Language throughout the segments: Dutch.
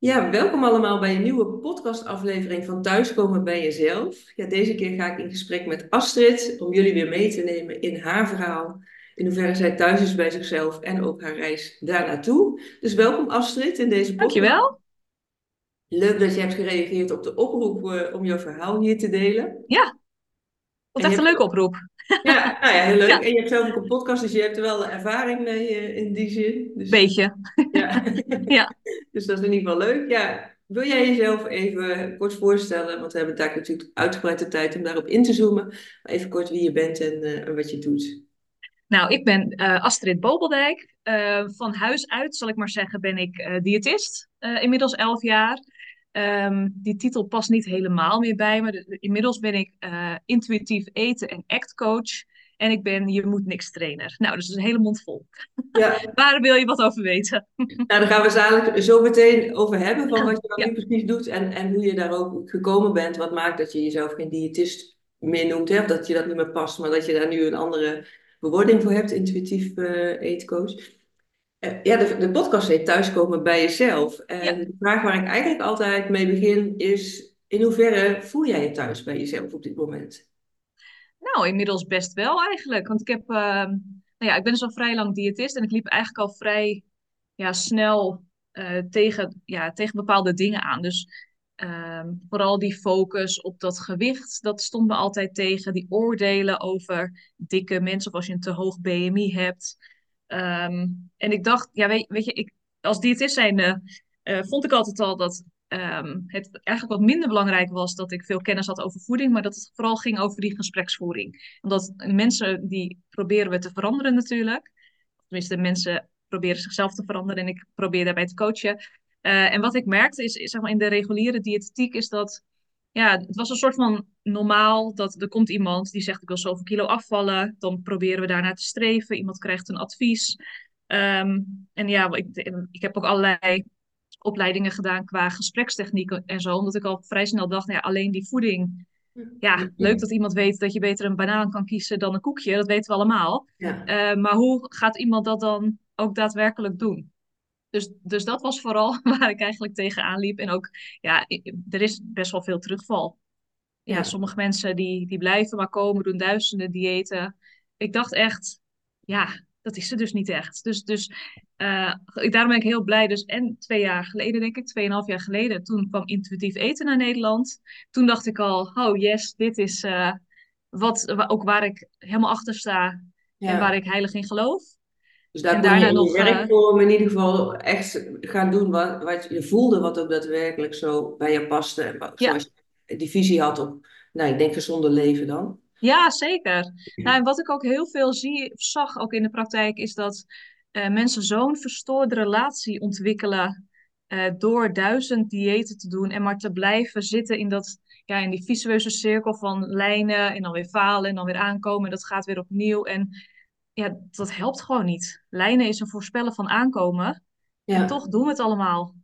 Ja, welkom allemaal bij een nieuwe podcastaflevering van Thuiskomen bij Jezelf. Ja, deze keer ga ik in gesprek met Astrid om jullie weer mee te nemen in haar verhaal. In hoeverre zij thuis is bij zichzelf en ook haar reis daar naartoe. Dus welkom Astrid in deze podcast. Dankjewel. Leuk dat je hebt gereageerd op de oproep eh, om jouw verhaal hier te delen. Ja, wat echt een leuke oproep. Ja, nou ja, heel leuk. En je hebt zelf ook een podcast, dus je hebt er wel ervaring mee uh, in die zin. Dus, Beetje. Ja. ja. dus dat is in ieder geval leuk. Ja, wil jij jezelf even kort voorstellen? Want we hebben daar natuurlijk uitgebreid de tijd om daarop in te zoomen. Maar even kort wie je bent en, uh, en wat je doet. Nou, ik ben uh, Astrid Bobeldijk. van huis uit, zal ik maar zeggen, ben ik diëtist. inmiddels elf jaar. Um, die titel past niet helemaal meer bij me. Inmiddels ben ik uh, intuïtief eten en act coach. En ik ben je moet niks trainer. Nou, dus een hele mond vol. Ja. Waar wil je wat over weten? Nou, daar gaan we zadelijk zo meteen over hebben. Van wat je dan ja. precies doet. En, en hoe je daar ook gekomen bent. Wat maakt dat je jezelf geen diëtist meer noemt. Hè? Of dat je dat niet meer past. Maar dat je daar nu een andere bewoording voor hebt. Intuïtief uh, eetcoach. Uh, ja, de, de podcast heet Thuiskomen bij jezelf. En ja. de vraag waar ik eigenlijk altijd mee begin is: in hoeverre voel jij je thuis bij jezelf op dit moment? Nou, inmiddels best wel eigenlijk. Want ik heb, uh, nou ja, ik ben dus al vrij lang diëtist en ik liep eigenlijk al vrij ja, snel uh, tegen, ja, tegen bepaalde dingen aan. Dus ehm, vooral die focus op dat gewicht, dat stond me altijd tegen. Die oordelen over dikke mensen of als je een te hoog BMI hebt. Um, en ik dacht, ja, weet, weet je, ik, als diëtist zijnde uh, vond ik altijd al dat um, het eigenlijk wat minder belangrijk was dat ik veel kennis had over voeding, maar dat het vooral ging over die gespreksvoering. Omdat mensen die proberen we te veranderen natuurlijk. Tenminste, mensen proberen zichzelf te veranderen en ik probeer daarbij te coachen. Uh, en wat ik merkte is, is, zeg maar, in de reguliere diëtetiek is dat ja, het was een soort van normaal dat er komt iemand die zegt ik wil zoveel kilo afvallen. Dan proberen we daarnaar te streven. Iemand krijgt een advies. Um, en ja, ik, ik heb ook allerlei opleidingen gedaan qua gesprekstechnieken en zo. Omdat ik al vrij snel dacht, nou ja, alleen die voeding. Ja, leuk dat iemand weet dat je beter een banaan kan kiezen dan een koekje. Dat weten we allemaal. Ja. Uh, maar hoe gaat iemand dat dan ook daadwerkelijk doen? Dus, dus dat was vooral waar ik eigenlijk tegenaan liep. En ook, ja, er is best wel veel terugval. Ja, ja, sommige mensen die, die blijven maar komen, doen duizenden diëten. Ik dacht echt, ja, dat is er dus niet echt. Dus, dus uh, daarom ben ik heel blij. Dus en twee jaar geleden, denk ik, tweeënhalf jaar geleden, toen kwam intuïtief eten naar Nederland. Toen dacht ik al, oh yes, dit is uh, wat, ook waar ik helemaal achter sta ja. en waar ik heilig in geloof. Dus daar en kon je in nog, je werkvorm in ieder geval echt gaan doen wat, wat je voelde, wat ook daadwerkelijk zo bij je paste. En wat, ja. zoals je die visie had op, nou, ik denk gezonde leven dan. Ja, zeker. Nou, en wat ik ook heel veel zie, zag ook in de praktijk, is dat uh, mensen zo'n verstoorde relatie ontwikkelen uh, door duizend diëten te doen en maar te blijven zitten in, dat, ja, in die visueuze cirkel van lijnen en dan weer falen en dan weer aankomen en dat gaat weer opnieuw. En ja, dat helpt gewoon niet. Lijnen is een voorspellen van aankomen. Ja. En toch doen we het allemaal.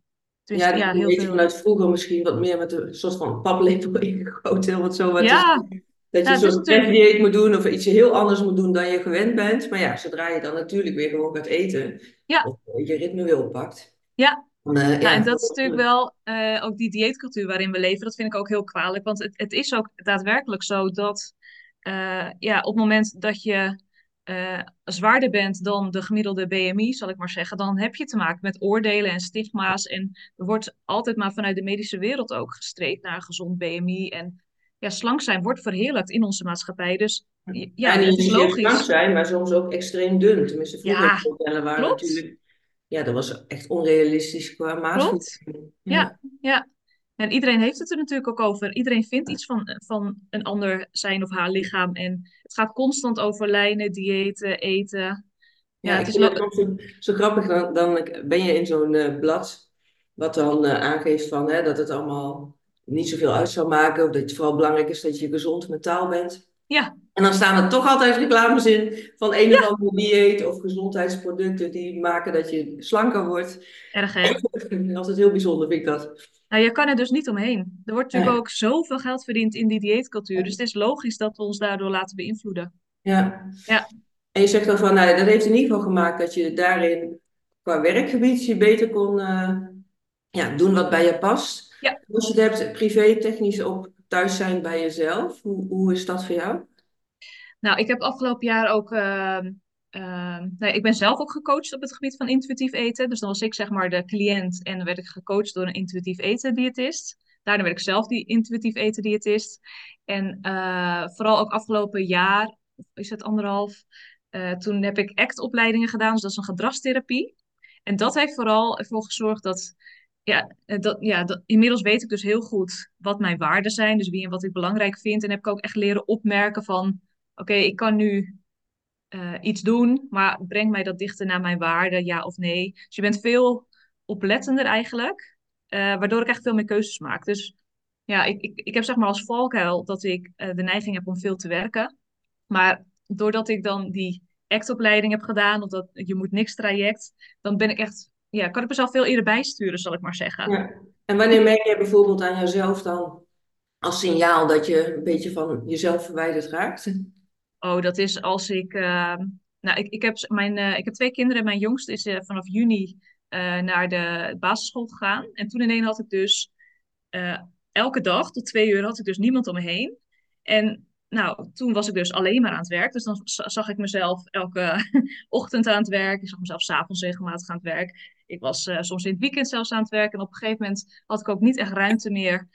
Dus, ja, ja heel veel. vanuit vroeger misschien wat meer met een soort van paplepel ingegoten. Wat zo wat ja. Is, dat je ja, zo'n dieet moet doen of iets heel anders moet doen dan je gewend bent. Maar ja, zodra je dan natuurlijk weer gewoon gaat eten. Ja. Of je ritme weer oppakt. Ja. Uh, ja, ja, en dat is natuurlijk wel uh, ook die dieetcultuur waarin we leven. Dat vind ik ook heel kwalijk. Want het, het is ook daadwerkelijk zo dat uh, ja, op het moment dat je uh, zwaarder bent dan de gemiddelde BMI, zal ik maar zeggen, dan heb je te maken met oordelen en stigma's. En er wordt altijd maar vanuit de medische wereld ook gestreefd naar een gezond BMI. En ja, slank zijn wordt verheerlijkt in onze maatschappij. Dus ja, en niet logisch. slank zijn, maar soms ook extreem dun. Tenminste, vroeger ja, waren klopt. natuurlijk... Ja, dat was echt onrealistisch qua maatvoeding. Ja, ja. En iedereen heeft het er natuurlijk ook over. Iedereen vindt iets van, van een ander zijn of haar lichaam. En het gaat constant over lijnen, diëten, eten. Ja, ja het is zo, zo, grappig. Dan, dan ben je in zo'n uh, blad wat dan uh, aangeeft van, hè, dat het allemaal niet zoveel uit zou maken. Of dat het vooral belangrijk is dat je gezond mentaal bent. Ja. En dan staan er toch altijd reclames in van een ja. of andere dieet of gezondheidsproducten die maken dat je slanker wordt. Erg hè? Is heel bijzonder, vind ik dat. Nou, je kan er dus niet omheen. Er wordt natuurlijk ja. ook zoveel geld verdiend in die dieetcultuur. Dus het is logisch dat we ons daardoor laten beïnvloeden. Ja. ja. En je zegt dan van, nou, dat heeft in ieder geval gemaakt dat je daarin qua werkgebied je beter kon, uh, ja, doen wat bij je past. Ja. Als je het hebt privé, technisch op thuis zijn bij jezelf, hoe, hoe is dat voor jou? Nou, ik heb afgelopen jaar ook. ehm, ehm, nou, ik ben zelf ook gecoacht op het gebied van intuïtief eten. Dus dan was ik zeg maar de cliënt en dan werd ik gecoacht door een intuïtief eten diëtist. Daarna werd ik zelf die intuïtief eten diëtist. En eh, vooral ook afgelopen jaar, is het anderhalf, eh, toen heb ik ACT-opleidingen gedaan. Dus dat is een gedragstherapie. En dat heeft vooral ervoor gezorgd dat ja, eh, dat, ja inmiddels weet ik dus heel goed wat mijn waarden zijn. Dus wie en wat ik belangrijk vind. En heb ik ook echt leren opmerken van... Oké, ik kan nu eh, iets doen, maar breng mij dat dichter naar mijn waarden, ja of nee. Dus je bent veel oplettender eigenlijk. eh, waardoor ik echt veel meer keuzes maak. Dus ja, ik, ik, ik heb zeg maar als valkuil dat ik eh, de neiging heb om veel te werken. Maar doordat ik dan die ACT-opleiding heb gedaan... of dat je moet niks traject... dan ben ik echt ja, kan ik mezelf veel eerder bijsturen, zal ik maar zeggen. En wanneer merk je bijvoorbeeld aan jezelf dan als signaal dat je een beetje van jezelf verwijderd raakt? Oh, dat is als ik. eh, nou, ik, ik, heb mijn, eh, ik heb twee kinderen. Mijn jongste is eh, vanaf juni eh, naar de basisschool gegaan. En toen ineens had ik dus elke dag tot twee uur had ik dus niemand om me heen. En nou, toen was ik dus alleen maar aan het werk. Dus dan za- zag ik mezelf elke ochtend aan het werk. Ik zag mezelf s'avonds regelmatig aan het werk. Ik was soms in het weekend zelfs aan het werk. En op een gegeven moment had ik ook niet echt ruimte meer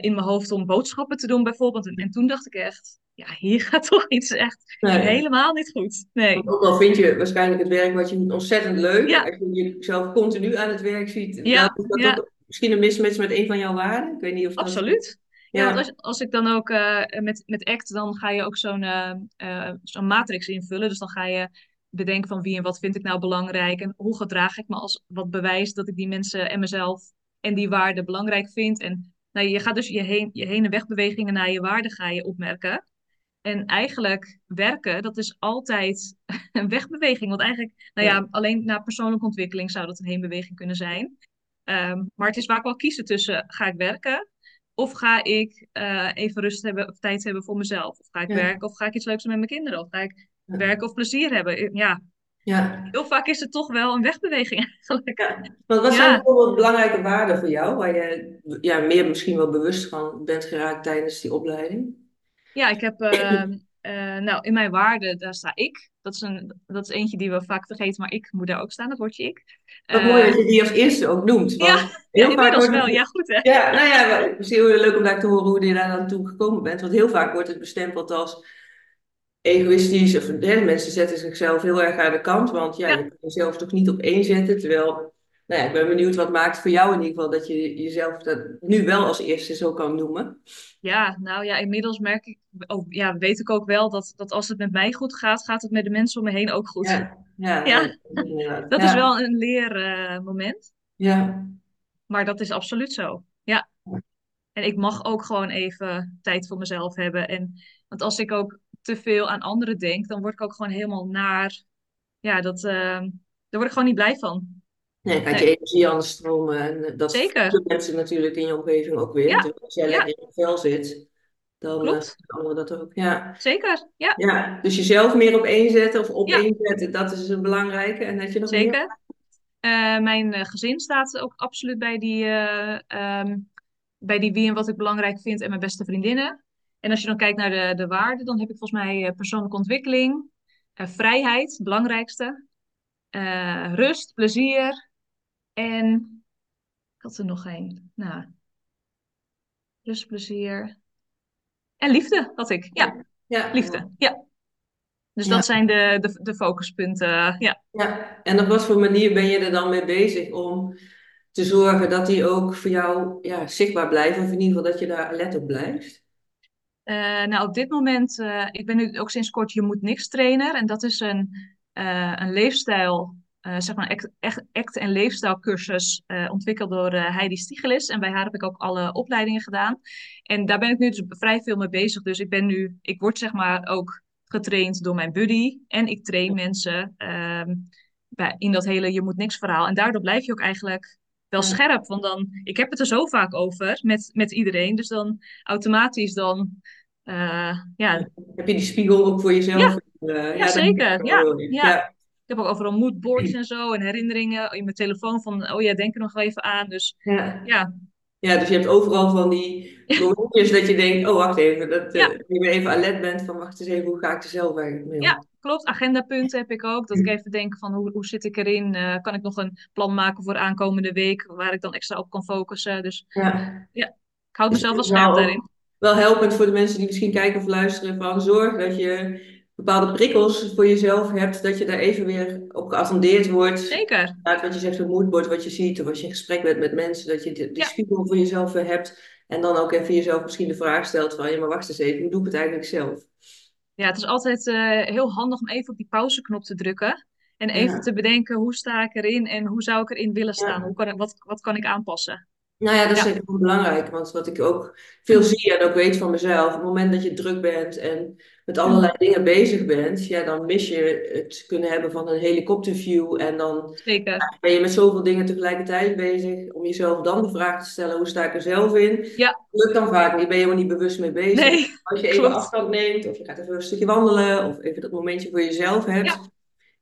in mijn hoofd om boodschappen te doen, bijvoorbeeld. En toen dacht ik echt, ja, hier gaat toch iets echt Nee. helemaal niet goed. Nee. Want ook al vind je waarschijnlijk het werk wat je doet ontzettend leuk, Ja. als je jezelf continu aan het werk ziet, Ja, is dat ja. misschien een mismatch met een van jouw waarden. Ik weet niet of dat... Absoluut. Ja, want als, als ik dan ook eh, met, met ACT, dan ga je ook zo'n eh, eh, zo'n matrix invullen. Dus dan ga je bedenken van wie en wat vind ik nou belangrijk en hoe gedraag ik me als wat bewijst dat ik die mensen en mezelf en die waarden belangrijk vind. En nou, je gaat dus je heen, je heen en wegbewegingen naar je waarden ga je opmerken. En eigenlijk werken, dat is altijd een wegbeweging. Want eigenlijk, nou ja, Ja. alleen naar persoonlijke ontwikkeling zou dat een heenbeweging kunnen zijn. Ehm, maar het is vaak wel kiezen tussen ga ik werken of ga ik eh, even rust hebben of tijd hebben voor mezelf? Of ga ik Ja. werken of ga ik iets leuks doen met mijn kinderen? Of ga ik Ja. werken of plezier hebben? Ja, Ja. heel vaak is het toch wel een wegbeweging eigenlijk. Want wat zijn bijvoorbeeld belangrijke waarden voor jou, waar je ja, meer misschien wel bewust van bent geraakt tijdens die opleiding? Ja, ik heb, ehm, eh, nou, in mijn waarden, daar sta ik. Dat is, een, dat is eentje die we vaak vergeten, maar ik moet daar ook staan, dat woordje ik. Wat Eh, mooi dat je die als eerste ook noemt. Ja, heel ja, vaak het- wel. Ja, goed hè? Ja, nou ja, is heel leuk om daar te horen hoe je daar dan toe gekomen bent. Want heel vaak wordt het bestempeld als egoïstisch. Of mensen zetten zichzelf heel erg aan de kant. Want ja, Ja. je kan jezelf toch niet op één zetten. Terwijl, nou ja, ik ben benieuwd wat maakt voor jou in ieder geval dat je jezelf dat nu wel als eerste zo kan noemen. Ja, nou ja, inmiddels merk ik, ook, ja, weet ik ook wel dat, dat als het met mij goed gaat, gaat het met de mensen om me heen ook goed. Ja, ja, Ja. dat is wel een leermoment, Ja, maar dat is absoluut zo. Ja. En ik mag ook gewoon even tijd voor mezelf hebben. En, want als ik ook te veel aan anderen denk, dan word ik ook gewoon helemaal naar. Ja, dat, eh, daar word ik gewoon niet blij van. Nee, gaat je energie anders stromen. En eh, dat Zeker. mensen natuurlijk in je omgeving ook weer. Ja, Dus als jij lekker in je vel zit, dan eh, Klopt. anderen dat ook. Ja. Zeker, ja, Ja, dus jezelf meer op één zetten of op één zetten, dat is een belangrijke. En had je nog meer? zeker. Eh, mijn eh, gezin staat ook absoluut bij die, eh, ehm, bij die wie en wat ik belangrijk vind en mijn beste vriendinnen. En als je dan kijkt naar de, de waarden, dan heb ik volgens mij persoonlijke ontwikkeling, vrijheid, het belangrijkste, rust, plezier en ik had er nog een. Nou, rust, plezier en liefde had ik. Ja, Ja. liefde. Ja. Dus Ja. dat zijn de, de, de focuspunten. Ja. Ja. En op wat voor manier ben je er dan mee bezig om te zorgen dat die ook voor jou ja, zichtbaar blijven? Of in ieder geval dat je daar alert op blijft? Eh, nou, op dit moment, eh, ik ben nu ook sinds kort Je Moet Niks trainer. En dat is een, eh, een leefstijl, eh, zeg maar, act, en leefstijlcursus eh, ontwikkeld door eh, Heidi Stiegelis. En bij haar heb ik ook alle opleidingen gedaan. En daar ben ik nu dus vrij veel mee bezig. Dus ik ben nu, ik word zeg maar ook getraind door mijn buddy. En ik train mensen ehm, bij, in dat hele Je Moet Niks verhaal. En daardoor blijf je ook eigenlijk wel Ja. scherp. Want dan, ik heb het er zo vaak over met, met iedereen. Dus dan automatisch dan ja, Heb je die spiegel ook voor jezelf? Ja. Ja, zeker. Ja, ja. Ja. heb ook overal moodboards en zo en herinneringen in mijn telefoon van, oh ja, denk er nog wel even aan. Dus Ja. ja, Ja, dus je hebt overal van die momentjes dat je denkt, oh wacht even, dat eh, Ja. je weer even alert bent van wacht eens even, hoe ga ik er zelf eigenlijk mee om? ja, klopt. Agendapunten heb ik ook. Dat ik even denk van, hoe, hoe zit ik erin? Eh, kan ik nog een plan maken voor de aankomende week waar ik dan extra op kan focussen? Dus Ja. ik houd mezelf wel scherp daarin. Wel helpend voor de mensen die misschien kijken of luisteren van zorg dat je bepaalde prikkels voor jezelf hebt, dat je daar even weer op geattendeerd wordt. Zeker. Inderdaad, wat je zegt, een moodboard, wat je ziet, of als je in gesprek bent met mensen, dat je die, die Ja. spiegel voor jezelf weer hebt. En dan ook even jezelf misschien de vraag stelt van, ja, maar wacht eens even, hoe doe ik het eigenlijk zelf? Ja, het is altijd eh, heel handig om even op die pauzeknop te drukken. En even Ja. te bedenken, hoe sta ik erin en hoe zou ik erin willen staan? Ja. Hoe kan ik, wat, wat kan ik aanpassen? Nou ja, dat is Ja. zeker wel belangrijk, want wat ik ook veel zie en ook weet van mezelf, op het moment dat je druk bent en met allerlei dingen bezig bent, ja, dan mis je het kunnen hebben van een helikopterview en dan Zeker. ben je met zoveel dingen tegelijkertijd bezig om jezelf dan de vraag te stellen, hoe sta ik er zelf in? Ja. Lukt dan vaak niet, ben je helemaal niet bewust mee bezig. Nee, Als je even klopt. afstand neemt, of je gaat even een stukje wandelen, of even dat momentje voor jezelf hebt. Ja.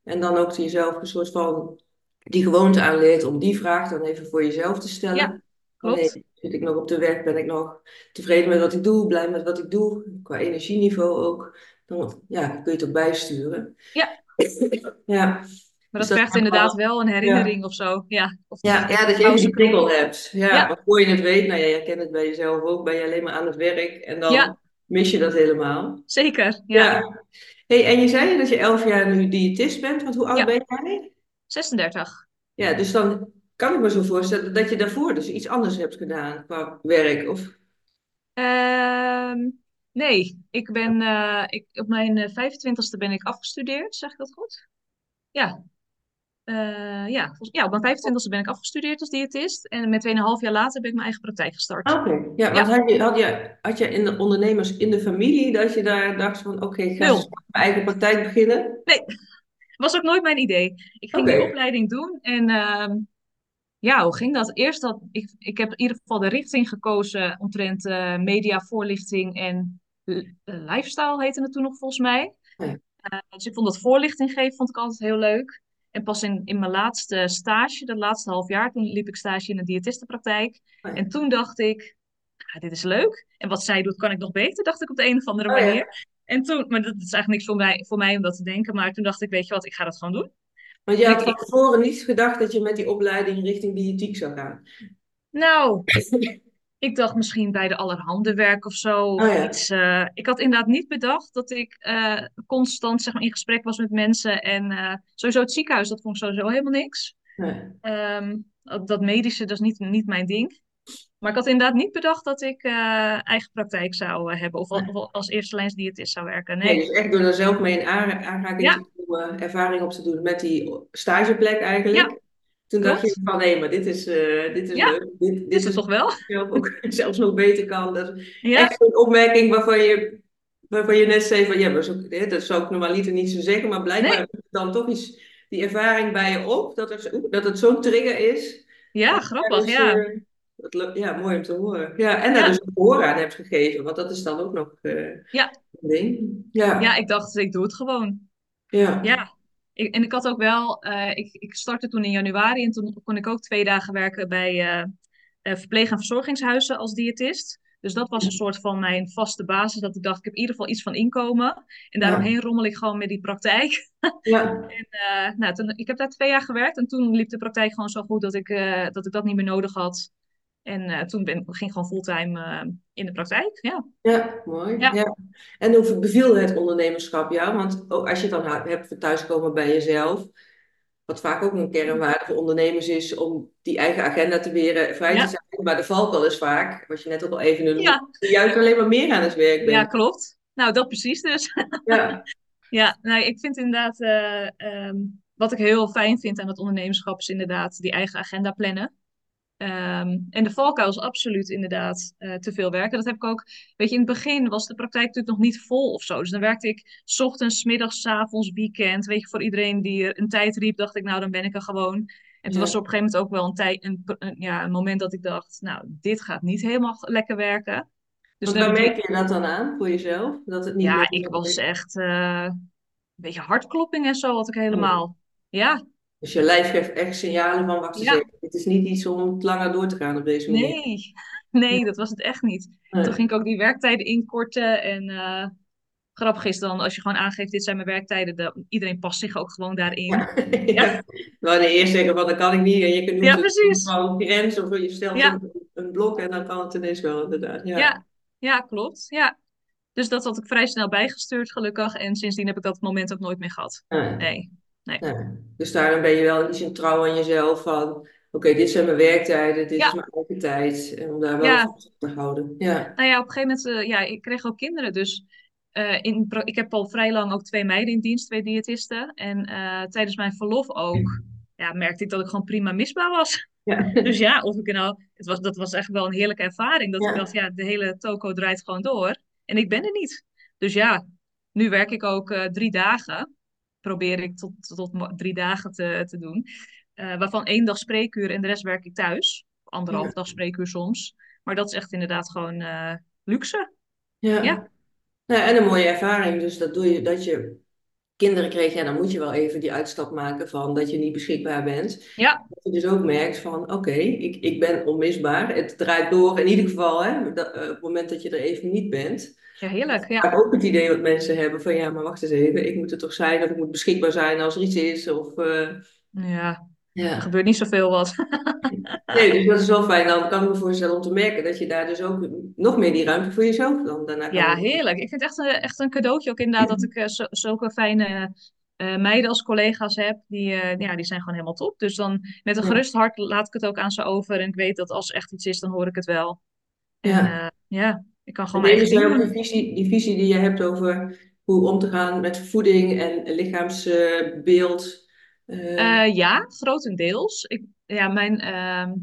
En dan ook jezelf een soort van die gewoonte aanleert om die vraag dan even voor jezelf te stellen. Ja, klopt. Zit ik nog op de weg? Ben ik nog tevreden met wat ik doe? Blij met wat ik doe? Qua energieniveau ook. Dan ja, kun je het ook bijsturen. Ja. Ja. Maar Dus dat dat vergt inderdaad wel- een herinnering of zo. Ja, of Ja, ja, dat je even die prikkel hebt. Ja, Ja. voor je het weet, nou ja, jij kent het bij jezelf ook, ben je alleen maar aan het werk en dan mis je dat helemaal. Zeker, ja. Hey, en je zei dat je elf jaar nu diëtist bent, want hoe oud ben jij? 36. Ja, dus dan kan ik me zo voorstellen dat je daarvoor dus iets anders hebt gedaan qua werk. Of, Ehm, nee, ik ben eh, ik, op mijn eh, 25ste ben ik afgestudeerd, zeg ik dat goed? Ja. Eh, ja, ja, op mijn 25ste ben ik afgestudeerd als diëtist. En met 2,5 jaar later ben ik mijn eigen praktijk gestart. Ah, Oké, ja, want had je, had je, had je in de ondernemers in de familie dat je daar dacht van oké, ik ga mijn eigen praktijk beginnen? Was ook nooit mijn idee. Ik ging Oké. die opleiding doen en ehm, ja, hoe ging dat? Eerst dat ik, ik heb in ieder geval de richting gekozen omtrent eh media, voorlichting en eh, lifestyle heette het toen nog volgens mij. Ja. Eh, dus ik vond dat voorlichting geven vond ik altijd heel leuk. En pas in, in mijn laatste stage, dat laatste half jaar, toen liep ik stage in een diëtistenpraktijk. Oh ja. En toen dacht ik, ah, dit is leuk. En wat zij doet, kan ik nog beter, dacht ik op de een of andere Oh ja. manier. En toen, maar dat is eigenlijk niks voor mij, voor mij om dat te denken. Maar toen dacht ik, weet je wat, ik ga dat gewoon doen. Want je had van tevoren niet gedacht dat je met die opleiding richting diëtiek zou gaan. Nou, ik dacht misschien bij de allerhande werk of zo. Oh ja. iets. eh, ik had inderdaad niet bedacht dat ik eh, constant zeg maar, in gesprek was met mensen. En eh, sowieso het ziekenhuis, dat vond ik sowieso helemaal niks. Nee. Ehm, dat, dat medische, dat is niet, niet mijn ding. Maar ik had inderdaad niet bedacht dat ik eh, eigen praktijk zou eh, hebben. Of, al- of als eerste lijns diëtist zou werken. Nee, Nee. dus echt door daar zelf mee in aanra- aanraking Ja. te komen, ervaring op te doen met die stageplek eigenlijk. Ja, Toen dacht klopt. je van hé, maar dit is, eh, dit is Ja, leuk. Dit, dit Is toch wel? zelf ook zelfs nog beter kan. Dat is echt zo'n opmerking waarvan je, waarvan je net zei van ja, maar zo, dat zou ik normaliter niet zo zeggen, maar blijkbaar nee. dan toch iets, die ervaring bij je op, dat, er, dat het zo'n trigger is. Ja, Ja, grappig. dus, Ja. Ja, mooi om te horen. Ja, en daar Ja. dus een gehoor aan hebt gegeven, want dat is dan ook nog eh, Ja. een ding. Ja, ja, ik dacht, ik doe het gewoon. ja. Ja, ik, en ik had ook wel, eh, ik, ik startte toen in januari en toen kon ik ook twee dagen werken bij eh, verpleeg- en verzorgingshuizen als diëtist. Dus dat was een soort van mijn vaste basis, dat ik dacht, ik heb in ieder geval iets van inkomen. En daaromheen rommel ik gewoon met die praktijk. Ja, En, nou, toen, ik heb daar twee jaar gewerkt en toen liep de praktijk gewoon zo goed dat ik, dat, ik dat niet meer nodig had. En eh, toen ben, ging ik gewoon fulltime eh, in de praktijk. Ja, ja, mooi. Ja. Ja. En hoe beviel het ondernemerschap jou? Want ook als je het dan hebt voor thuiskomen bij jezelf, wat vaak ook een kernwaarde voor ondernemers is om die eigen agenda te weer vrij Ja. te zijn. Maar de valkuil is vaak, wat je net ook al even noemde, Ja. dat je juist alleen maar meer aan het werk ja bent. klopt. Nou, dat precies dus. Ja, Ja, nou, ik vind inderdaad, eh, ehm, wat ik heel fijn vind aan het ondernemerschap, is inderdaad die eigen agenda plannen. Ehm, en de valkuil is absoluut inderdaad eh, te veel werken. Dat heb ik ook, weet je, in het begin was de praktijk natuurlijk nog niet vol of zo. Dus dan werkte ik 's ochtends, middags, avonds, weekend. Weet je, voor iedereen die er een tijd riep, dacht ik, nou, dan ben ik er gewoon. En toen Ja. was er op een gegeven moment ook wel een, tijd, een, een- ja, een moment dat ik dacht, nou, dit gaat niet helemaal lekker werken. Dus waar merk je dat dan aan voor jezelf? Dat het niet ja, ik was echt eh, een beetje hartklopping en zo had ik helemaal. Ja, Dus je lijf geeft echt signalen van, wacht eens ja, even, dit is niet iets om langer door te gaan op deze manier. nee. Nee, dat was het echt niet. Toen ging ik ook die werktijden inkorten. En eh, grappig is dan, als je gewoon aangeeft, dit zijn mijn werktijden, dan, iedereen past zich ook gewoon daarin. Ja, Ja. Wanneer eerst zeggen van, dat kan ik niet, en je noemt ja het precies. gewoon grens, of je stelt Ja, een, een blok en dan kan het ineens wel, inderdaad. Ja. ja, ja, klopt. Ja. Dus dat had ik vrij snel bijgestuurd, gelukkig. En sindsdien heb ik dat moment ook nooit meer gehad. Ja. Nee, nee. Ja. Dus daarom ben je wel in die zin trouw aan jezelf van, oké, dit zijn mijn werktijden, dit is mijn eigen tijd, en om daar wel ja. op te houden. Ja. Nou ja, op een gegeven moment, eh, ja, ik kreeg ook kinderen. Dus eh, in, ik heb al vrij lang ook twee meiden in dienst, twee diëtisten. En eh, tijdens mijn verlof ook, ja, merkte ik dat ik gewoon prima misbaar was. Ja. Dus ja, of ik nou, het was, dat was echt wel een heerlijke ervaring. Dat ik dacht, Ja. de hele toko draait gewoon door. En ik ben er niet. Dus ja, nu werk ik ook drie dagen. Probeer ik tot, tot drie dagen te, te doen. Eh, waarvan één dag spreekuur en de rest werk ik thuis. Anderhalf Ja. dag spreekuur soms. Maar dat is echt inderdaad gewoon eh, luxe. Ja. Ja, Nou, en een mooie ervaring, dus dat doe je, dat je kinderen kreeg, ja, dan moet je wel even die uitstap maken van dat je niet beschikbaar bent. ja, Dat je dus ook merkt van, oké, ik, ik ben onmisbaar. Het draait door, in ieder geval, hè, dat, eh, op het moment dat je er even niet bent. Ja heerlijk. Ja, Vaak ook het idee wat mensen hebben van, ja, maar wacht eens even, ik moet er toch zijn of ik moet beschikbaar zijn als er iets is. Of, eh, ja, er ja. gebeurt niet zoveel wat. Nee, dus dat is wel fijn. Dan kan ik me voorstellen om te merken dat je daar dus ook nog meer die ruimte voor jezelf dan daarna kan Ja, heerlijk. Ik vind het echt een, echt een cadeautje ook inderdaad dat ik eh, zo- zulke fijne eh, meiden als collega's heb. Die, ja, die zijn gewoon helemaal top. Dus dan met een Ja. gerust hart laat ik het ook aan ze over. En ik weet dat als er echt iets is, dan hoor ik het wel. En Ja. ja, ik kan gewoon mijn eigen die visie, die visie die je hebt over hoe om te gaan met voeding en lichaamsbeeld? Eh, Eh, ja, grotendeels. Ik, ja, mijn, ehm,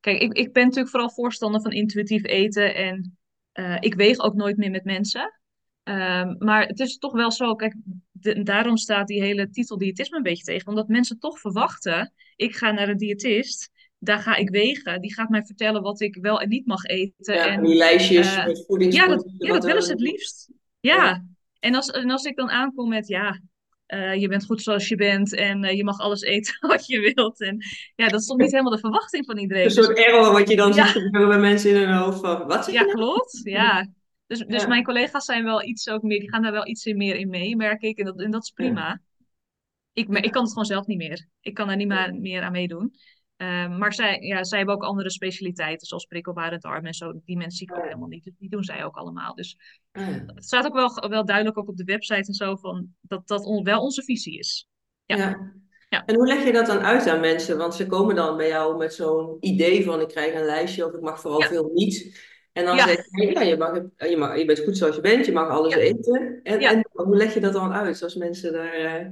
kijk, ik, ik ben natuurlijk vooral voorstander van intuïtief eten. En eh, ik weeg ook nooit meer met mensen. Ehm, maar het is toch wel zo, kijk, de- daarom staat die hele titel diëtisme een beetje tegen. Omdat mensen toch verwachten, ik ga naar een diëtist, daar ga ik wegen. Die gaat mij vertellen wat ik wel en niet mag eten. ja, En die lijstjes eh, met ja, dat, ja, dat willen ze en het liefst. Ja. Ja, en als, en als ik dan aankom met, ja, eh, je bent goed zoals je bent en eh, je mag alles eten wat je wilt. En ja, dat is toch niet helemaal de verwachting van Een iedereen. Dus soort error wat je dan ziet ja, gebeuren bij mensen in hun hoofd van, wat zeg ja, nou? klopt. Ja. Dus, dus Ja, mijn collega's zijn wel iets ook meer, die gaan daar wel iets in meer in mee, merk ik. En dat, en dat is ja, prima. Ik, ik kan het gewoon zelf niet meer. Ik kan daar niet meer aan meedoen. Ehm, maar zij, ja, zij hebben ook andere specialiteiten, zoals prikkelbare darm en zo. Die mensen zie ik ook helemaal niet. Dus die doen zij ook allemaal. Dus ja. het staat ook wel, wel duidelijk ook op de website en zo van dat dat on- wel onze visie is. Ja, Ja. ja, En hoe leg je dat dan uit aan mensen? Want ze komen dan bij jou met zo'n idee van ik krijg een lijstje of ik mag vooral ja, veel niet. En dan zeg je, ja, je mag, je mag, je bent goed zoals je bent, je mag alles eten. En, en hoe leg je dat dan uit als mensen daar eh,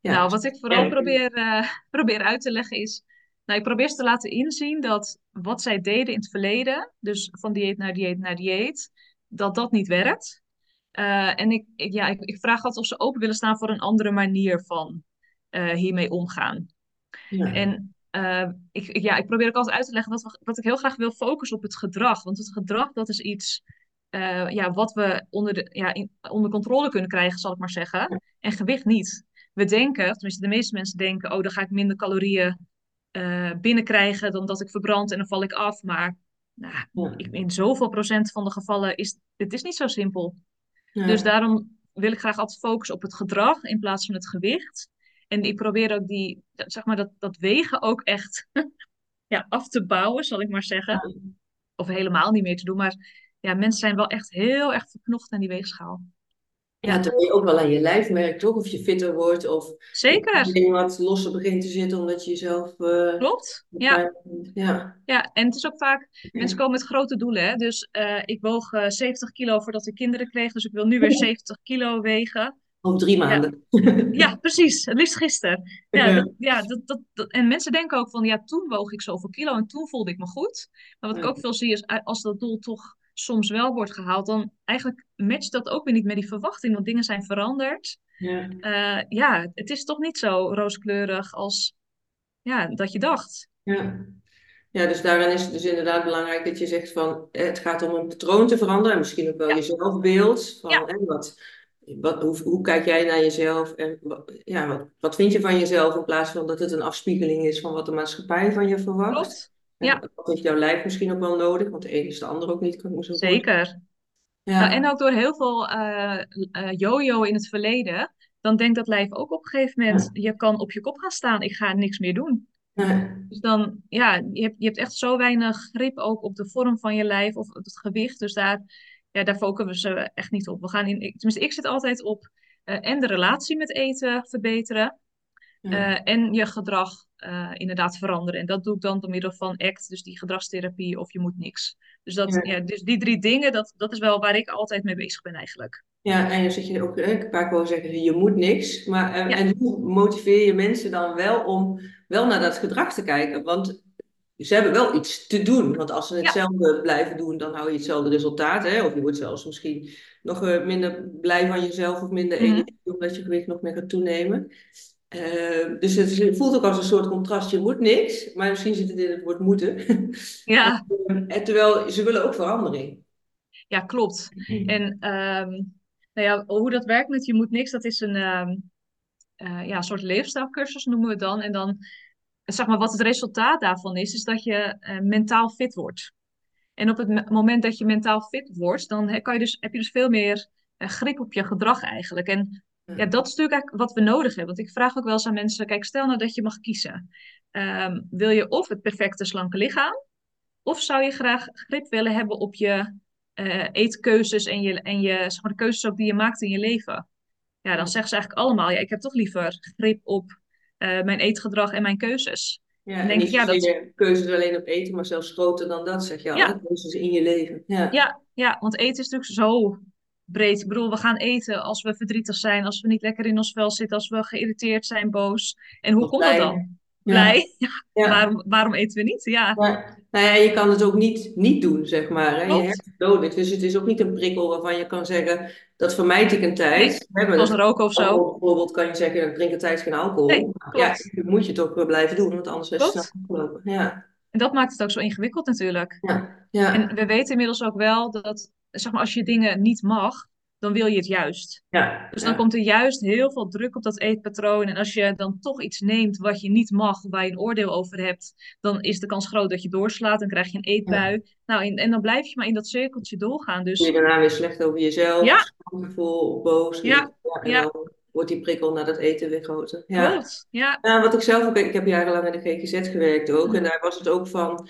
Nou, wat ik vooral probeer, eh, probeer uit te leggen is. Nou, ik probeer ze te laten inzien dat wat zij deden in het verleden, dus van dieet naar dieet naar dieet, dat dat niet werkt. Eh, en ik, ik, ja, ik, ik vraag altijd of ze open willen staan voor een andere manier van eh, hiermee omgaan. Ja, En eh, ik, ik- ja, ik probeer ook altijd uit te leggen dat, we, dat ik heel graag wil focussen op het gedrag. Want het gedrag, dat is iets ja, wat we onder, de, ja, in- onder controle kunnen krijgen, zal ik maar zeggen. En gewicht niet. We denken, tenminste de meeste mensen denken, oh, dan ga ik minder calorieën eh, binnenkrijgen dan dat ik verbrand en dan val ik af. Maar nou, ik, in zoveel procent van de gevallen is het is niet zo simpel. Dus daarom wil ik graag altijd focussen op het gedrag in plaats van het gewicht. En ik probeer ook die, zeg maar, dat, dat wegen ook echt ja, af te bouwen, zal ik maar zeggen. Of helemaal niet meer te doen. Maar ja, mensen zijn wel echt heel erg verknocht aan die weegschaal. Ja, terwijl je ook wel aan je lijf merkt, toch? Of je fitter wordt, of zeker. wat losser begint te zitten omdat je jezelf eh Klopt. Ja. Ja. ja, en het is ook vaak, mensen komen met grote doelen. Hè? Dus eh, ik woog eh, 70 kilo voordat ik kinderen kreeg. Dus ik wil nu weer 70 kilo wegen. Op drie maanden. Ja, precies. Het liefst gisteren. Ja, Ja. dat, ja dat, dat, dat, en mensen denken ook van, ja, toen woog ik zoveel kilo en toen voelde ik me goed. Maar wat ik ook veel zie is, eh, als dat doel toch soms wel wordt gehaald, dan eigenlijk matcht dat ook weer niet met die verwachting, want dingen zijn veranderd. Ja. Eh, ja, het is toch niet zo rooskleurig als ja, dat je dacht. Ja. Ja, dus daarin is het dus inderdaad belangrijk dat je zegt van eh, het gaat om een patroon te veranderen en misschien ook wel Ja, je zelfbeeld ja, van hè, wat wat, hoe, hoe kijk jij naar jezelf en ja, wat, wat vind je van jezelf in plaats van dat het een afspiegeling is van wat de maatschappij van je verwacht? Klopt. Ja. Wat heeft jouw lijf misschien ook wel nodig? Want de een is de ander ook niet, kan zo Zeker. Ja. Nou, en ook door heel veel uh, uh, yo-yo in het verleden, dan denkt dat lijf ook op een gegeven moment, je kan op je kop gaan staan, ik ga niks meer doen. Dus dan, ja, je hebt, je hebt echt zo weinig grip ook op de vorm van je lijf of het gewicht. Dus daar, ja, daar focussen we echt niet op. We gaan in, tenminste, ik zit altijd op uh, en de relatie met eten verbeteren. Uh, en je gedrag uh, inderdaad veranderen. En dat doe ik dan door middel van ACT, dus die gedragstherapie of je moet niks. Dus, dat, ja. dus die drie dingen, dat, dat is wel waar ik altijd mee bezig ben eigenlijk. Ja, en dan zit je ook een paar keer zeggen, je moet niks. Maar ja. en hoe motiveer je mensen dan wel om wel naar dat gedrag te kijken? Want ze hebben wel iets te doen. Want als ze hetzelfde ja. blijven doen, dan hou je hetzelfde resultaat. Hè? Of je wordt zelfs misschien nog minder blij van jezelf of minder mm -hmm. energie, omdat je gewicht nog meer gaat toenemen. Uh, dus het voelt ook als een soort contrast. Je moet niks, maar misschien zit het in het woord moeten. Ja. en, terwijl ze willen ook verandering. Ja, klopt. En um, nou ja, hoe dat werkt met je moet niks, dat is een um, uh, ja, soort leefstijlcursus noemen we het dan. En dan, zeg maar, wat het resultaat daarvan is, is dat je uh, mentaal fit wordt. En op het moment dat je mentaal fit wordt, dan kan je dus, heb je dus veel meer grip op je gedrag eigenlijk. En ja, dat is natuurlijk wat we nodig hebben. Want ik vraag ook wel eens aan mensen: kijk, stel nou dat je mag kiezen. Um, wil je of het perfecte slanke lichaam, of zou je graag grip willen hebben op je uh, eetkeuzes en, je, en je, zeg maar, de keuzes ook die je maakt in je leven? Ja, dan zeggen ze eigenlijk allemaal: ja, ik heb toch liever grip op uh, mijn eetgedrag en mijn keuzes. Ja, en denk ik, ja, dat... keuzes alleen op eten, maar zelfs groter dan dat, zeg je al. Ja. Keuzes in je leven. Ja. Ja, ja, want eten is natuurlijk zo breed. Ik bedoel, we gaan eten als we verdrietig zijn, als we niet lekker in ons vel zitten, als we geïrriteerd zijn, boos. En hoe komt dat dan? Blij? Ja. ja. Waarom, waarom eten we niet? Ja. Nou ja, je kan het ook niet, niet doen, zeg maar. Hè? Je nodig. Dus het is ook niet een prikkel waarvan je kan zeggen, dat vermijd ik een tijd. Nee, hè, roken of zo. Bijvoorbeeld kan je zeggen, ik drink een tijd geen alcohol. Nee, ja, dat moet je toch blijven doen, want anders is het snel afgelopen. Ja. En dat maakt het ook zo ingewikkeld natuurlijk. Ja. Ja. En we weten inmiddels ook wel dat zeg maar, als je dingen niet mag, dan wil je het juist. Ja, dus dan ja. komt er juist heel veel druk op dat eetpatroon. En als je dan toch iets neemt wat je niet mag, waar je een oordeel over hebt, dan is de kans groot dat je doorslaat. Dan krijg je een eetbui. Ja. Nou, en, en, dan blijf je maar in dat cirkeltje doorgaan. Dus... Je daarna weer slecht over jezelf, ja. gevoel, boos. Ja. En, ja. dan wordt die prikkel naar dat eten weer groter. Ja. Klopt, ja. Nou, wat ik zelf ook, ik heb jarenlang in de GGZ gewerkt ook. En daar was het ook van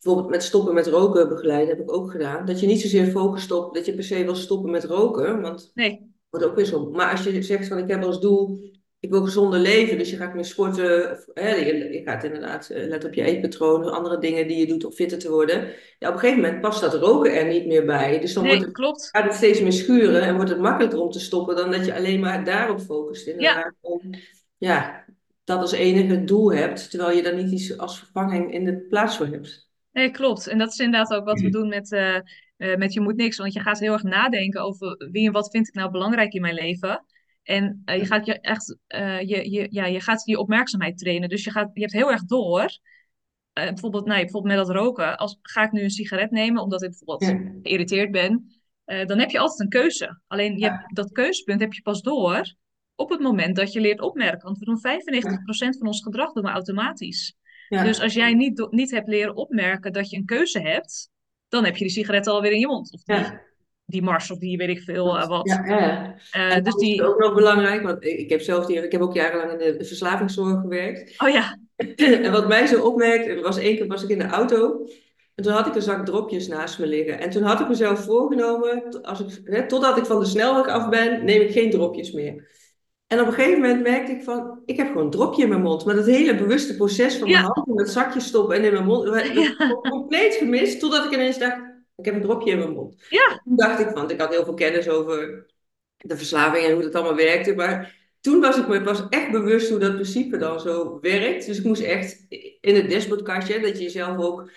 bijvoorbeeld met stoppen met roken begeleiden, heb ik ook gedaan. Dat je niet zozeer focust op dat je per se wil stoppen met roken. Want nee. wordt ook weer zo. Maar als je zegt van ik heb als doel, ik wil gezonder leven. Dus je gaat meer sporten. Of, hè, je, je, gaat inderdaad uh, let op je eetpatroon. Andere dingen die je doet om fitter te worden. Ja, op een gegeven moment past dat roken er niet meer bij. Dus dan nee, wordt het, klopt. gaat het steeds meer schuren. En wordt het makkelijker om te stoppen dan dat je alleen maar daarop focust. Inderdaad. Ja. Om, ja, dat als enige doel hebt. Terwijl je daar niet iets als vervanging in de plaats voor hebt. Nee, klopt. En dat is inderdaad ook wat we doen met, uh, uh, met Je Moet Niks. Want je gaat heel erg nadenken over wie en wat vind ik nou belangrijk in mijn leven. En uh, je gaat je echt, je, je, ja, je gaat je opmerkzaamheid trainen. Dus je, gaat, je hebt heel erg door. bijvoorbeeld, nou, bijvoorbeeld met dat roken. Als, ga ik nu een sigaret nemen omdat ik bijvoorbeeld ja. geïrriteerd ben. dan heb je altijd een keuze. Alleen je hebt, dat keuzepunt heb je pas door op het moment dat je leert opmerken. Want we doen 95% van ons gedrag doen we automatisch. Ja. Dus als jij niet, niet hebt leren opmerken dat je een keuze hebt, dan heb je die sigaret alweer in je mond. Of die, ja. Die mars of die weet ik veel uh, wat. Ja, ja. Uh, dus die... is ook nog belangrijk, want ik heb zelf die, ik heb ook jarenlang in de verslavingszorg gewerkt. Oh ja. en wat mij zo opmerkte, was één keer was ik in de auto. En toen had ik een zak dropjes naast me liggen. En toen had ik mezelf voorgenomen, als ik, hè, totdat ik van de snelweg af ben, neem ik geen dropjes meer. En op een gegeven moment merkte ik van, ik heb gewoon een dropje in mijn mond. Maar dat hele bewuste proces van Ja. mijn hand in het zakje stoppen en in mijn mond, dat Ja. compleet gemist. Totdat ik ineens dacht, ik heb een dropje in mijn mond. Ja. Toen dacht ik, want ik had heel veel kennis over de verslaving en hoe dat allemaal werkte. Maar toen was ik me pas echt bewust hoe dat principe dan zo werkt. Dus ik moest echt in het dashboardkastje, dat je jezelf ook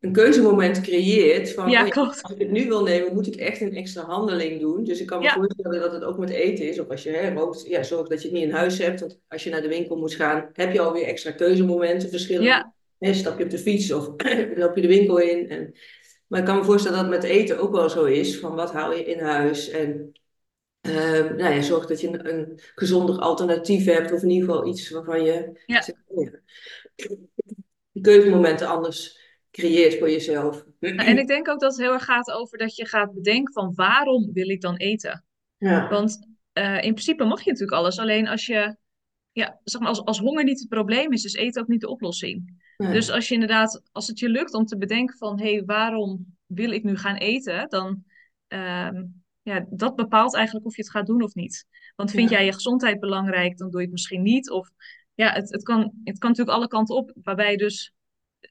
een keuzemoment creëert. Van, Ja, oh klopt. als ik het nu wil nemen, moet ik echt een extra handeling doen. Dus ik kan me Ja. voorstellen dat het ook met eten is. Of als je hè, rookt, ja, zorg dat je het niet in huis hebt. Want als je naar de winkel moet gaan, heb je alweer extra keuzemomenten. Verschillende. Ja. Hè, stap je op de fiets of loop je de winkel in. En, maar ik kan me voorstellen dat het met eten ook wel zo is. Van wat haal je in huis? En Ehm, nou ja, zorg dat je een, een gezonder alternatief hebt, of in ieder geval iets waarvan je Ja. zegt, oh ja, keuzemomenten anders creëert voor jezelf. Nou, en ik denk ook dat het heel erg gaat over dat je gaat bedenken van waarom wil ik dan eten? Ja, Want eh, in principe mag je natuurlijk alles. Alleen als je, ja, zeg maar, als, als honger niet het probleem is, is eten ook niet de oplossing. Nee. Dus als je inderdaad, als het je lukt om te bedenken van, hé, hey, waarom wil ik nu gaan eten? Dan, ehm, ja, dat bepaalt eigenlijk of je het gaat doen of niet. Want vind Ja. jij je gezondheid belangrijk, dan doe je het misschien niet. Of ja, het, het kan, het kan natuurlijk alle kanten op. Waarbij dus,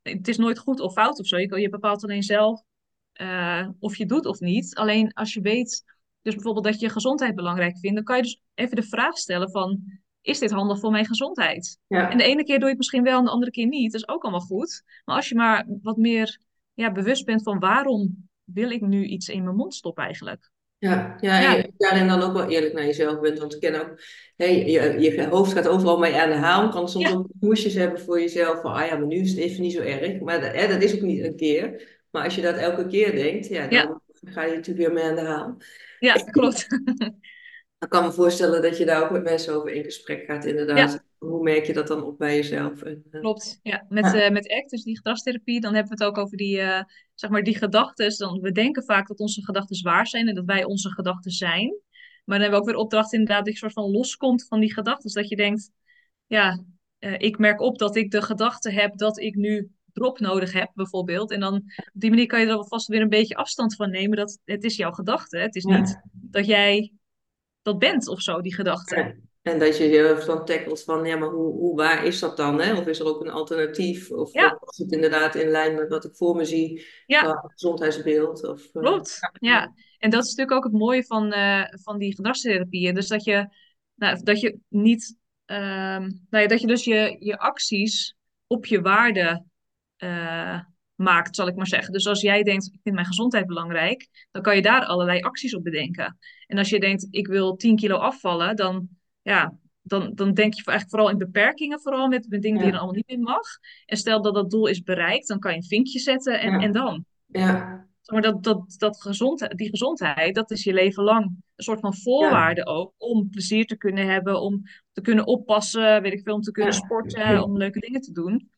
het is nooit goed of fout of zo. Je, je bepaalt alleen zelf eh, of je doet of niet. Alleen als je weet, dus bijvoorbeeld dat je gezondheid belangrijk vindt, dan kan je dus even de vraag stellen van, is dit handig voor mijn gezondheid? ja. En de ene keer doe je het misschien wel en de andere keer niet. Dat is ook allemaal goed. Maar als je maar wat meer ja, bewust bent van waarom wil ik nu iets in mijn mond stoppen eigenlijk. Ja, ja, en Ja. je daarin dan ook wel eerlijk naar jezelf bent. Want ik ken ook, hè, je, je hoofd gaat overal mee aan de haal. Kan soms Ja. ook moesjes hebben voor jezelf. Van, ah ja, maar nu is het even niet zo erg. Maar dat, hè, dat is ook niet een keer. Maar als je dat elke keer denkt, ja, dan Ja. ga je natuurlijk weer mee aan de haal. Ja, klopt. Ik kan me voorstellen dat je daar ook met mensen over in gesprek gaat, inderdaad. Hoe merk je dat dan op bij jezelf? Eh, Klopt, ja. Met, Ja. eh, met ACT, dus die gedragstherapie, dan hebben we het ook over die, eh, zeg maar, die gedachten. Dan, we denken vaak dat onze gedachten waar zijn en dat wij onze gedachten zijn. Maar dan hebben we ook weer opdracht inderdaad dat je soort van loskomt van die gedachten. Dus dat je denkt, ja, ik merk op dat ik de gedachte heb dat ik nu drop nodig heb, bijvoorbeeld. En dan op die manier kan je er alvast weer een beetje afstand van nemen. Dat het is jouw gedachte. Het is Ja. niet dat jij dat bent of zo, die gedachte. Ja. En dat je jezelf dan tackelt van, ja, maar hoe, hoe waar is dat dan? Hè? Of is er ook een alternatief? Of Ja. is het inderdaad in lijn met wat ik voor me zie Ja. qua gezondheidsbeeld? Of, eh, Klopt, ja. En dat is natuurlijk ook het mooie van, eh, van die gedragstherapieën. Dus dat je, nou, dat je niet, ehm, nou ja, dat je dus je, je acties op je waarde eh, maakt, zal ik maar zeggen. Dus als jij denkt, ik vind mijn gezondheid belangrijk, dan kan je daar allerlei acties op bedenken. En als je denkt, ik wil 10 kilo afvallen, dan, ja, dan, dan denk je eigenlijk vooral in beperkingen, vooral met, met dingen die je Ja. dan allemaal niet meer mag. En stel dat dat doel is bereikt, dan kan je een vinkje zetten en, Ja. en dan. Ja, maar dat, dat, dat gezondheid, die gezondheid, dat is je leven lang een soort van voorwaarde ook om plezier te kunnen hebben, om te kunnen oppassen, weet ik veel, om te kunnen sporten, om leuke dingen te doen.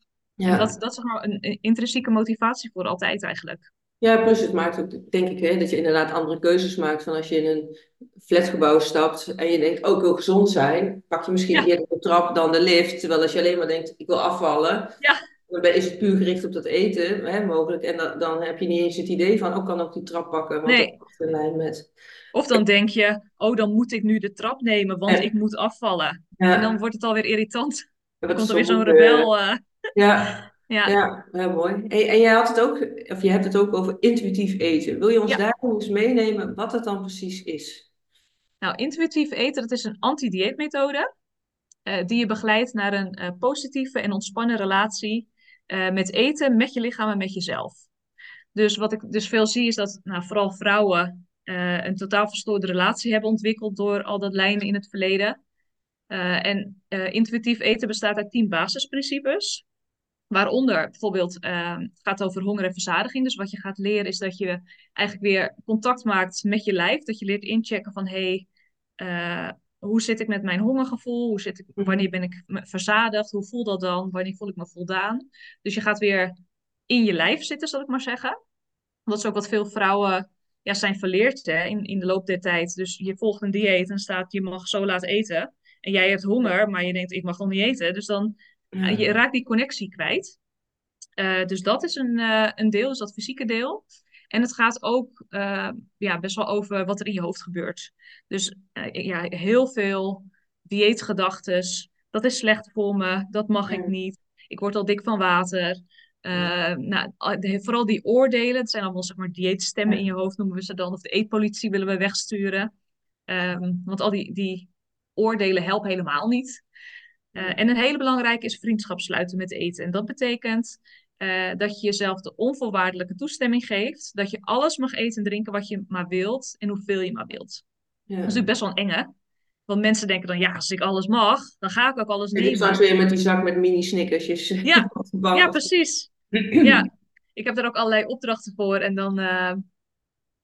Ja. En dat, dat is zeg maar een, een intrinsieke motivatie voor altijd eigenlijk. Ja, plus het maakt ook, denk ik, hè, dat je inderdaad andere keuzes maakt. Van als je in een flatgebouw stapt en je denkt, oh, ik wil gezond zijn, pak je misschien Ja. eerder de trap dan de lift. Terwijl als je alleen maar denkt, ik wil afvallen, Ja. dan ben- is het puur gericht op dat eten, hè, mogelijk. En dan, dan heb je niet eens het idee van, oh, ik kan ook die trap pakken. Want Nee. in lijn met... Of dan denk je, oh, dan moet ik nu de trap nemen, want Ja. ik moet afvallen. Ja, En dan wordt het alweer irritant. Dan komt er weer zo'n ook, eh, rebel. eh, Ja, ja. ja, ja, mooi. En, en jij had het ook, of je hebt het ook over intuïtief eten. Wil je ons Ja. daar eens meenemen wat het dan precies is? Nou, intuïtief eten, dat is een anti-dieetmethode. eh, die je begeleidt naar een eh, positieve en ontspannen relatie eh, met eten, met je lichaam en met jezelf. Dus wat ik dus veel zie is dat nou, vooral vrouwen een totaal verstoorde relatie hebben ontwikkeld door al dat lijnen in het verleden. En intuïtief eten bestaat uit tien basisprincipes. Waaronder bijvoorbeeld, eh, het gaat over honger en verzadiging. Dus wat je gaat leren is dat je eigenlijk weer contact maakt met je lijf. Dat je leert inchecken van, hé, hey, hoe zit ik met mijn hongergevoel? Hoe zit ik, wanneer ben ik verzadigd? Hoe voelt dat dan? Wanneer voel ik me voldaan? Dus je gaat weer in je lijf zitten, zal ik maar zeggen. Dat is ook wat veel vrouwen ja, zijn verleerd hè, in, in de loop der tijd. Dus je volgt een dieet en staat, je mag zo laat eten. En jij hebt honger, maar je denkt, ik mag nog niet eten. Dus dan Ja. je raakt die connectie kwijt. Eh, dus dat is een, eh, een deel, is dat fysieke deel. En het gaat ook eh, ja, best wel over wat er in je hoofd gebeurt. Dus eh, ja, heel veel dieetgedachtes. Dat is slecht voor me, dat mag ik niet. Ik word al dik van water. Eh, nou, de- vooral die oordelen, het zijn allemaal zeg maar dieetstemmen in je hoofd, noemen we ze dan. Of de eetpolitie willen we wegsturen. Ehm, want al die, die oordelen helpen helemaal niet. Uh, en een hele belangrijke is vriendschap sluiten met eten. En dat betekent uh, dat je jezelf de onvoorwaardelijke toestemming geeft. Dat je alles mag eten en drinken wat je maar wilt en hoeveel je maar wilt. Ja. Dat is natuurlijk best wel een enge. Want mensen denken dan, ja, als ik alles mag, dan ga ik ook alles nemen. straks weer met die zak met mini snickersjes. Ja. Ja, precies. Ja, ik heb er ook allerlei opdrachten voor. En dan, uh,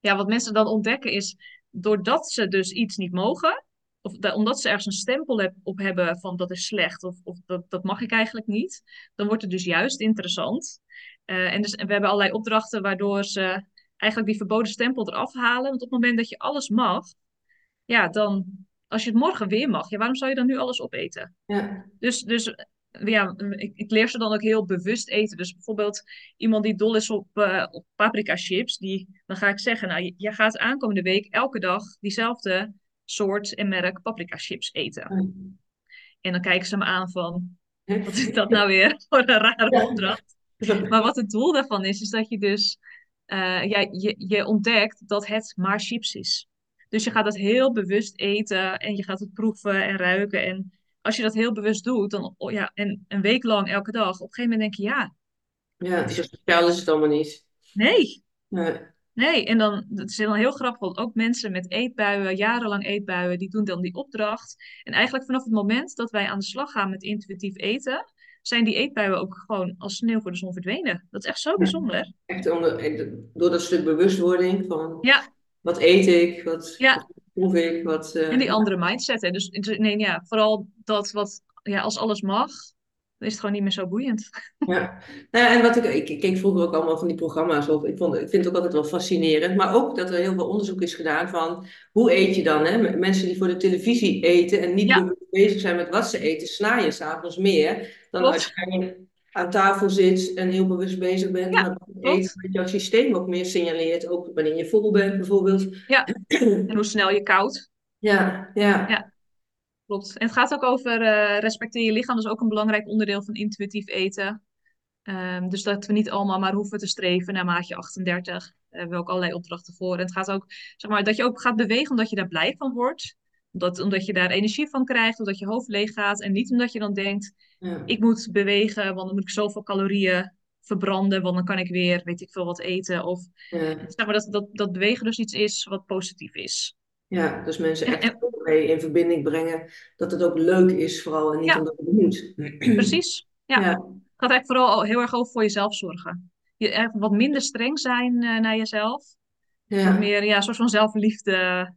ja, wat mensen dan ontdekken is, doordat ze dus iets niet mogen, of omdat ze ergens een stempel op hebben van dat is slecht of, of dat, dat mag ik eigenlijk niet, dan wordt het dus juist interessant. Uh, en, dus, en we hebben allerlei opdrachten waardoor ze eigenlijk die verboden stempel eraf halen. Want op het moment dat je alles mag, ja, dan als je het morgen weer mag, ja, waarom zou je dan nu alles opeten? Ja. Dus, dus ja, ik, ik, leer ze dan ook heel bewust eten. Dus bijvoorbeeld iemand die dol is op, uh, op paprika chips, die, dan ga ik zeggen, nou, jij gaat aankomende week elke dag diezelfde soort en merk paprika chips eten. En dan kijken ze me aan van, wat is dat nou weer voor een rare opdracht? Maar wat het doel daarvan is, is dat je dus, uh, ja, je, je ontdekt dat het maar chips is. Dus je gaat dat heel bewust eten en je gaat het proeven en ruiken. En als je dat heel bewust doet, dan oh ja, en een week lang elke dag, op een gegeven moment denk je ja. Ja, zo speciaal is het allemaal niet. Nee. Nee. Nee, en dan, het is dan heel grappig, want ook mensen met eetbuien, jarenlang eetbuien, die doen dan die opdracht. En eigenlijk vanaf het moment dat wij aan de slag gaan met intuïtief eten, zijn die eetbuien ook gewoon als sneeuw voor de zon verdwenen. Dat is echt zo bijzonder. Echt onder, door dat stuk bewustwording van ja. wat eet ik, wat, ja. proef ik, wat... Uh, en die andere mindset. Hè. Dus nee, ja, vooral dat wat, ja, als alles mag, dan is het gewoon niet meer zo boeiend. Ja, nou en wat ik, ik, ik keek vroeger ook allemaal van die programma's op. Ik, vond, ik vind het ook altijd wel fascinerend. Maar ook dat er heel veel onderzoek is gedaan van hoe eet je dan? Hè? Mensen die voor de televisie eten en niet Ja. bezig zijn met wat ze eten, sna je s'avonds meer dan Klopt. als je aan tafel zit en heel bewust bezig bent Ja, met. Dat jouw systeem ook meer signaleert, ook wanneer je vol bent bijvoorbeeld. Ja. En hoe snel je koud. Ja, ja. Ja. Klopt. En het gaat ook over eh, respecteer je lichaam. Dat is ook een belangrijk onderdeel van intuïtief eten. Ehm, dus dat we niet allemaal maar hoeven te streven naar maatje 38. Daar hebben we ook allerlei opdrachten voor. En het gaat ook, zeg maar, dat je ook gaat bewegen omdat je daar blij van wordt. Omdat, omdat je daar energie van krijgt, omdat je hoofd leeg gaat. En niet omdat je dan denkt, ja. ik moet bewegen, want dan moet ik zoveel calorieën verbranden. Want dan kan ik weer, weet ik veel, wat eten. Of ja. zeg maar, dat, dat, dat bewegen dus iets is wat positief is. Ja, dus mensen echt mee in verbinding brengen dat het ook leuk is vooral en niet Ja. omdat het moet. Precies. Ja. Ja. Het gaat eigenlijk vooral heel erg over voor jezelf zorgen. Je wat minder streng zijn eh, naar jezelf. Wat Ja. meer ja, een soort van zelfliefde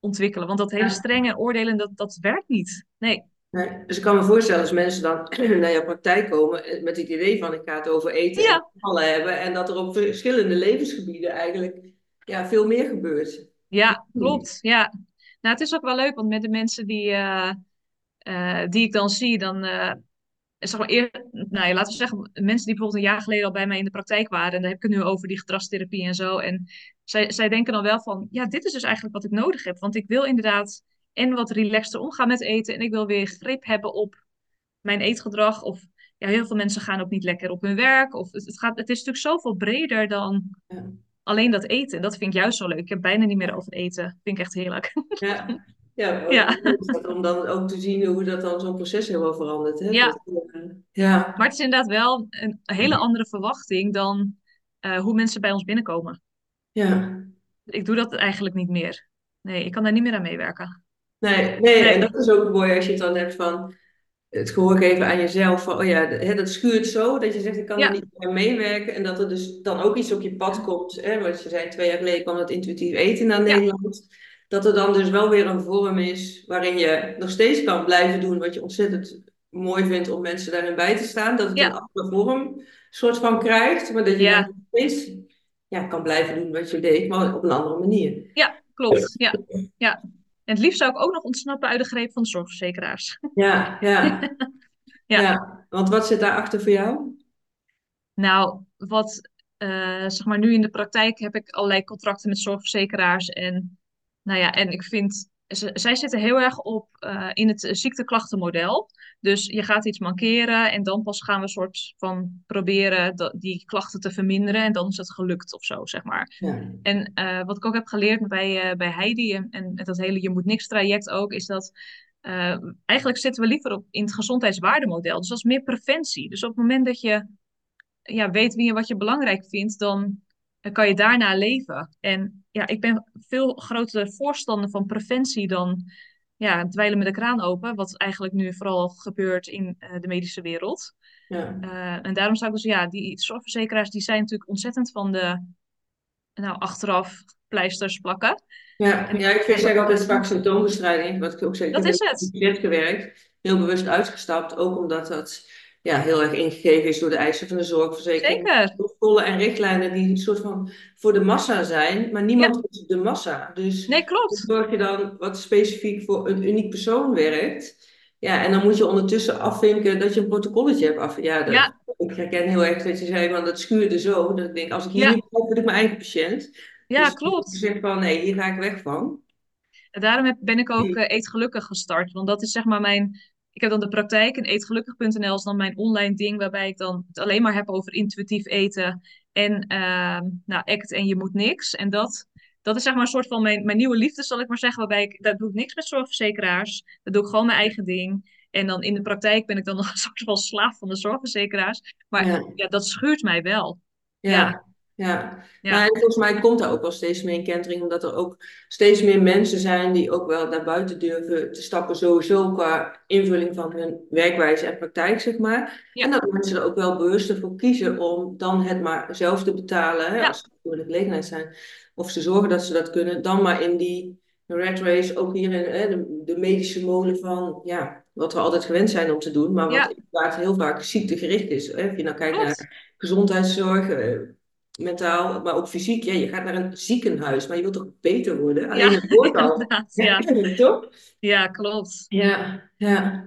ontwikkelen. Want dat hele strenge en oordelen, dat, dat werkt niet. Nee. Nee, dus ik kan me voorstellen als mensen dan naar jouw praktijk komen eh, met het idee van ik ga het over eten Ja. en vallen hebben en dat er op verschillende levensgebieden eigenlijk ja, veel meer gebeurt. Ja, klopt. Ja. Nou, het is ook wel leuk, want met de mensen die, eh, eh, die ik dan zie, dan... eh, Zeg maar eer, nou ja, laten we zeggen, mensen die bijvoorbeeld een jaar geleden al bij mij in de praktijk waren, en daar heb ik het nu over die gedragstherapie en zo. En zij, zij denken dan wel van, ja, dit is dus eigenlijk wat ik nodig heb. Want ik wil inderdaad en wat relaxter omgaan met eten. En ik wil weer grip hebben op mijn eetgedrag. Of ja, heel veel mensen gaan ook niet lekker op hun werk. Of het, het, gaat, het is natuurlijk zoveel breder dan Ja. Alleen dat eten. Dat vind ik juist zo leuk. Ik heb bijna niet meer over eten. Vind ik echt heerlijk. Ja, ja, Ja. om dan ook te zien hoe dat dan zo'n proces helemaal verandert. Hè? Ja. Dat, eh, ja. Maar het is inderdaad wel een hele andere verwachting dan eh, hoe mensen bij ons binnenkomen. ja. Ik doe dat eigenlijk niet meer. Nee, ik kan daar niet meer aan meewerken. Nee, nee, Nee. en dat is ook mooi als je het dan hebt van het gehoor geven aan jezelf. Van, oh ja, hè, dat schuurt zo, dat je zegt ik kan Ja. er niet meer meewerken. En dat er dus dan ook iets op je pad komt. Hè, wat je zei, twee jaar geleden kwam het intuïtief eten naar Ja. Nederland. Dat er dan dus wel weer een vorm is waarin je nog steeds kan blijven doen wat je ontzettend mooi vindt om mensen daarin bij te staan. Dat het Ja. een andere vorm soort van krijgt. Maar dat je nog steeds ja, kan blijven doen wat je deed, maar op een andere manier. Ja, klopt. Ja. Ja. En het liefst zou ik ook nog ontsnappen uit de greep van de zorgverzekeraars. Ja, ja. Ja. ja. Want wat zit daarachter voor jou? Nou, wat eh, zeg maar nu in de praktijk heb ik allerlei contracten met zorgverzekeraars. En, nou ja, en ik vind, zij zitten heel erg op eh, in het ziekteklachtenmodel. Dus je gaat iets mankeren en dan pas gaan we een soort van proberen die klachten te verminderen. En dan is het gelukt of zo, zeg maar. Ja. En eh, wat ik ook heb geleerd bij, eh, bij Heidi en, en dat hele Je moet niks traject ook, is dat eigenlijk zitten we liever op, in het gezondheidswaardemodel. Dus dat is meer preventie. Dus op het moment dat je ja, weet wie en wat je belangrijk vindt, dan eh, kan je daarna leven. En ja, ik ben veel grotere voorstander van preventie dan ja, dweilen met de kraan open, wat eigenlijk nu vooral gebeurt in eh, de medische wereld. Ja. Eh, en daarom zou ik dus, ja, die zorgverzekeraars die zijn natuurlijk ontzettend van de, nou, achteraf pleisters plakken. Ja, En ja ik vind, zeg altijd vaak symptoombestrijding, wat ik ook zeg, ik dat heb is het. veel gewerkt, heel bewust uitgestapt, ook omdat dat ja, heel erg ingegeven is door de eisen van de zorgverzekering. Zeker. Protocollen en richtlijnen die een soort van voor de massa zijn, maar niemand is de massa. Dus nee, klopt. zorg je dan wat specifiek voor een uniek persoon werkt? Ja, en dan moet je ondertussen afvinken dat je een protocolletje hebt af. Ja, dat, Ja, ik herken heel erg dat je zei, van dat schuurde zo. Dat ik denk, als ik hier ja, niet blijf, word ik mijn eigen patiënt. ja, Dus ik klopt. zeg van, nee, hier ga ik weg van. En daarom heb, ben ik ook eh, Eet Gelukkig gestart. Want dat is zeg maar mijn. Ik heb dan de praktijk en eetgelukkig.nl is dan mijn online ding waarbij ik dan het alleen maar heb over intuïtief eten en ehm, nou, ACT en je moet niks. En dat, dat is zeg maar een soort van mijn, mijn nieuwe liefde, zal ik maar zeggen, waarbij ik, daar doe ik niks met zorgverzekeraars. Dat doe ik gewoon mijn eigen ding. En dan in de praktijk ben ik dan nog een soort van slaaf van de zorgverzekeraars. Maar Ja, ja, dat schuurt mij wel. Ja, ja, ja. Nou, en volgens mij komt daar ook wel steeds meer in kentering, omdat er ook steeds meer mensen zijn die ook wel naar buiten durven te stappen, sowieso qua invulling van hun werkwijze en praktijk, zeg maar. En dat mensen er ook wel bewust voor kiezen om dan het maar zelf te betalen, hè, als ze in de gelegenheid zijn, of ze zorgen dat ze dat kunnen, dan maar in die red race, ook hier in hè, de, de medische molen van, ja, wat we altijd gewend zijn om te doen, maar wat inderdaad heel vaak ziektegericht is. Hè. Of je nou kijkt naar gezondheidszorg, eh, mentaal, maar ook fysiek. Ja, je gaat naar een ziekenhuis, maar je wilt toch beter worden? Alleen Ja, het woord al. Ja, toch? ja, klopt. Ja, ja.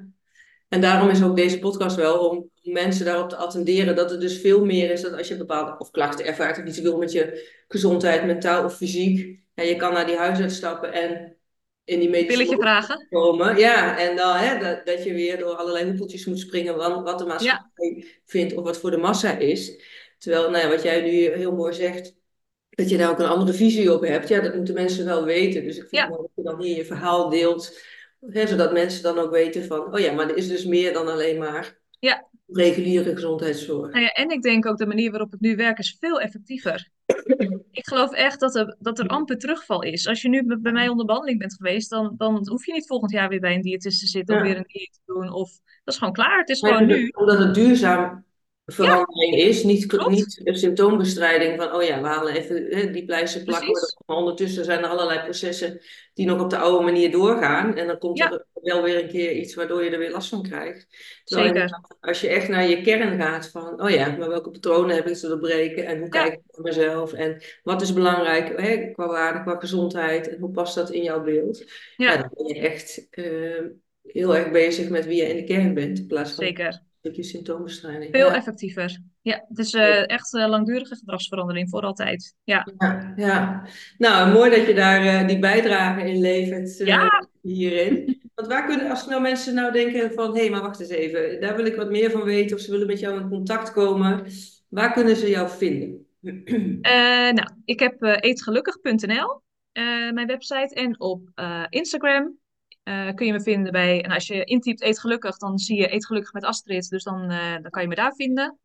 En daarom is ook deze podcast wel om mensen daarop te attenderen dat het dus veel meer is dan als je bepaalde of klachten ervaart of iets wil met je gezondheid, mentaal of fysiek. Ja, je kan naar die huisarts stappen en in die medische Pilletje vragen. komen. Ja, en dan hè, dat, dat je weer door allerlei hoepeltjes moet springen wat, wat de Ja, maatschappij vindt of wat voor de massa is. Terwijl, nou ja, wat jij nu heel mooi zegt, dat je daar ook een andere visie op hebt. Ja, dat moeten mensen wel weten. Dus ik vind het ja, mooi dat je dan hier je verhaal deelt. Hè, zodat mensen dan ook weten van, oh ja, maar er is dus meer dan alleen maar ja. reguliere gezondheidszorg. Nou ja, en ik denk ook de manier waarop ik nu werk is veel effectiever. Ik geloof echt dat er, dat er amper terugval is. Als je nu bij mij onder behandeling bent geweest, dan, dan hoef je niet volgend jaar weer bij een diëtist te zitten of weer een dieet te doen. Of, dat is gewoon klaar. Het is Maar gewoon nu. omdat het duurzaam Ja, verandering is, niet, klopt. niet symptoombestrijding van, oh ja, we halen even hè, die pleister plakken. Maar ondertussen zijn er allerlei processen die nog op de oude manier doorgaan. En dan komt Ja, er wel weer een keer iets waardoor je er weer last van krijgt. Terwijl zeker. als je echt naar je kern gaat van, oh ja, maar welke patronen heb ik te doorbreken en hoe kijk ik naar mezelf en wat is belangrijk hè, qua waarde, qua gezondheid en hoe past dat in jouw beeld? Ja, dan ben je echt eh, heel erg bezig met wie je in de kern bent in plaats van zeker. Symptoombestrijding. Veel Ja, effectiever. Ja, het is eh, echt eh, langdurige gedragsverandering voor altijd. Ja, ja, ja. Nou, mooi dat je daar eh, die bijdrage in levert ja, hierin. Want waar kunnen, als nou mensen nou denken van, hé, maar wacht eens even, daar wil ik wat meer van weten of ze willen met jou in contact komen, waar kunnen ze jou vinden? Nou, ik heb eetgelukkig.nl, mijn website. En op Instagram eh, kun je me vinden bij... En als je intypt Eet Gelukkig, dan zie je Eet Gelukkig met Astrid. Dus dan, eh, dan kan je me daar vinden.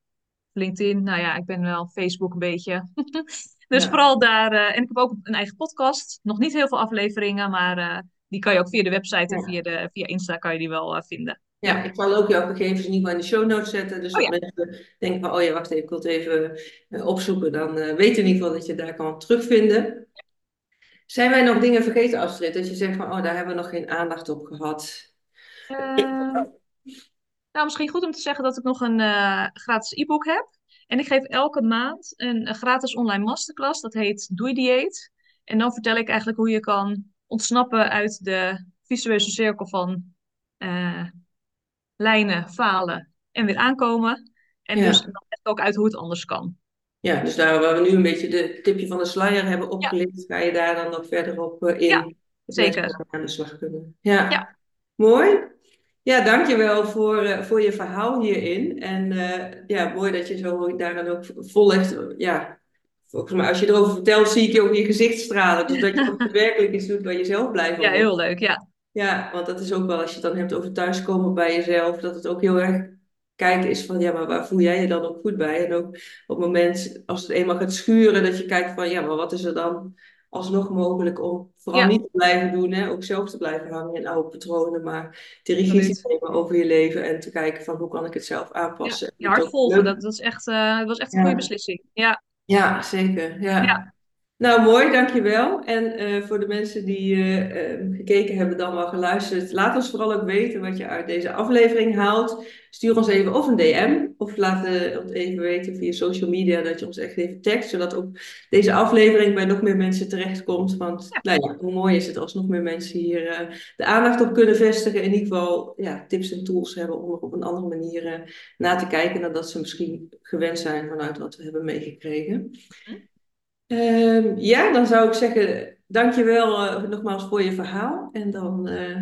LinkedIn, nou ja, ik ben wel Facebook een beetje. Dus Ja, vooral daar. eh, en ik heb ook een eigen podcast. Nog niet heel veel afleveringen, maar die kan je ook via de website en ja. via, de, via Insta kan je die wel vinden. Ja, ik zal ook jouw gegevens in ieder geval in de show notes zetten. Dus Oh ja, mensen denken van, oh ja, wacht even, ik wil het even opzoeken. Dan weet in ieder geval dat je daar kan terugvinden. Zijn wij nog dingen vergeten, Astrid? Dat je zegt van, oh, daar hebben we nog geen aandacht op gehad. Eh, nou, misschien goed om te zeggen dat ik nog een eh, gratis e-book heb. En ik geef elke maand een, een gratis online masterclass. Dat heet Doei Dieet. En dan vertel ik eigenlijk hoe je kan ontsnappen uit de visueuze cirkel van eh, lijnen, falen en weer aankomen. En dus dan ook uit hoe het anders kan. Ja, dus daar waar we nu een beetje de tipje van de sluier hebben Ja, opgelicht, ga je daar dan nog verder op eh, ja, in. Mensen zeker. aan de slag kunnen. Ja, Ja, mooi. Ja, dankjewel voor, eh, voor je verhaal hierin. En eh, ja, mooi dat je zo daar dan ook volgt. Ja, volgens mij als je erover vertelt, zie ik je ook je gezicht stralen. Dus dat je ook werkelijk iets doet waar je zelf blij van ja, heel leuk. Ja, Ja, want dat is ook wel als je het dan hebt over thuiskomen bij jezelf, dat het ook heel erg kijken is van, ja, maar waar voel jij je dan ook goed bij? En ook op het moment, als het eenmaal gaat schuren, dat je kijkt van, ja, maar wat is er dan alsnog mogelijk om vooral ja, niet te blijven doen, hè? Ook zelf te blijven hangen in oude patronen, maar de regie te nemen over je leven en te kijken van, hoe kan ik het zelf Ja, aanpassen? Hart ook volgen, dat, dat is echt, eh, dat was echt een goede Ja, beslissing. Ja, ja, zeker, ja, ja. Nou, mooi, dankjewel. En uh, voor de mensen die uh, gekeken hebben, dan wel geluisterd, laat ons vooral ook weten wat je uit deze aflevering haalt. Stuur ons even of een DM, of laat ons even weten via social media dat je ons echt even tagt, zodat ook deze aflevering bij nog meer mensen terechtkomt. Want Nou ja, hoe mooi is het als nog meer mensen hier de aandacht op kunnen vestigen, in ieder geval ja, tips en tools hebben om er op een andere manier na te kijken dan dat ze misschien gewend zijn vanuit wat we hebben meegekregen. Hm? Ehm, ja, dan zou ik zeggen, dankjewel uh, nogmaals voor je verhaal. En dan uh,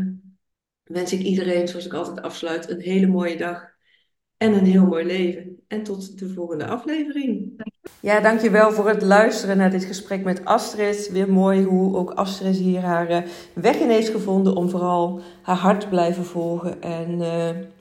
wens ik iedereen, zoals ik altijd afsluit, een hele mooie dag en een heel mooi leven. En tot de volgende aflevering. Ja, dankjewel voor het luisteren naar dit gesprek met Astrid. Weer mooi hoe ook Astrid hier haar uh, weg in heeft gevonden om vooral haar hart te blijven volgen. En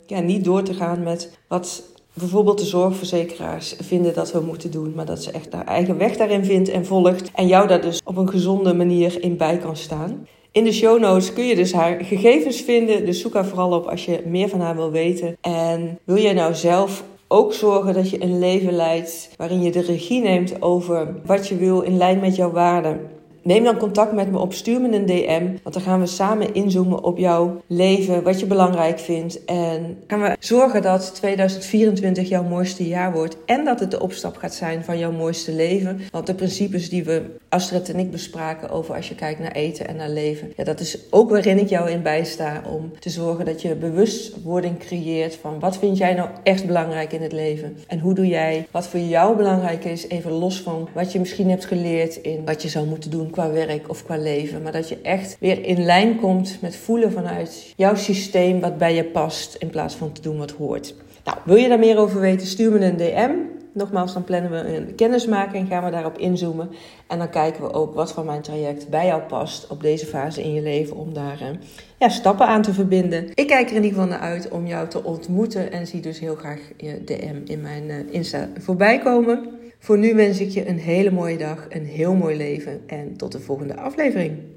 ja, niet door te gaan met wat bijvoorbeeld de zorgverzekeraars vinden dat we moeten doen, maar dat ze echt haar eigen weg daarin vindt en volgt en jou daar dus op een gezonde manier in bij kan staan. In de show notes kun je dus haar gegevens vinden, dus zoek haar vooral op als je meer van haar wil weten. En wil jij nou zelf ook zorgen dat je een leven leidt waarin je de regie neemt over wat je wil in lijn met jouw waarden? Neem dan contact met me op, stuur me een DM, want dan gaan we samen inzoomen op jouw leven, wat je belangrijk vindt. En gaan we zorgen dat 2024 jouw mooiste jaar wordt en dat het de opstap gaat zijn van jouw mooiste leven. Want de principes die we, Astrid en ik, bespraken over als je kijkt naar eten en naar leven, ja, dat is ook waarin ik jou in bijsta om te zorgen dat je bewustwording creëert van wat vind jij nou echt belangrijk in het leven en hoe doe jij wat voor jou belangrijk is, even los van wat je misschien hebt geleerd in wat je zou moeten doen qua werk of qua leven. Maar dat je echt weer in lijn komt met voelen vanuit jouw systeem wat bij je past. In plaats van te doen wat hoort. Nou, wil je daar meer over weten? Stuur me een DM. Nogmaals, dan plannen we een kennismaking, gaan we daarop inzoomen. En dan kijken we ook wat van mijn traject bij jou past op deze fase in je leven om daar uh, ja, stappen aan te verbinden. Ik kijk er in ieder geval naar uit om jou te ontmoeten en zie dus heel graag je DM in mijn uh, Insta voorbij komen. Voor nu wens ik je een hele mooie dag, een heel mooi leven en tot de volgende aflevering.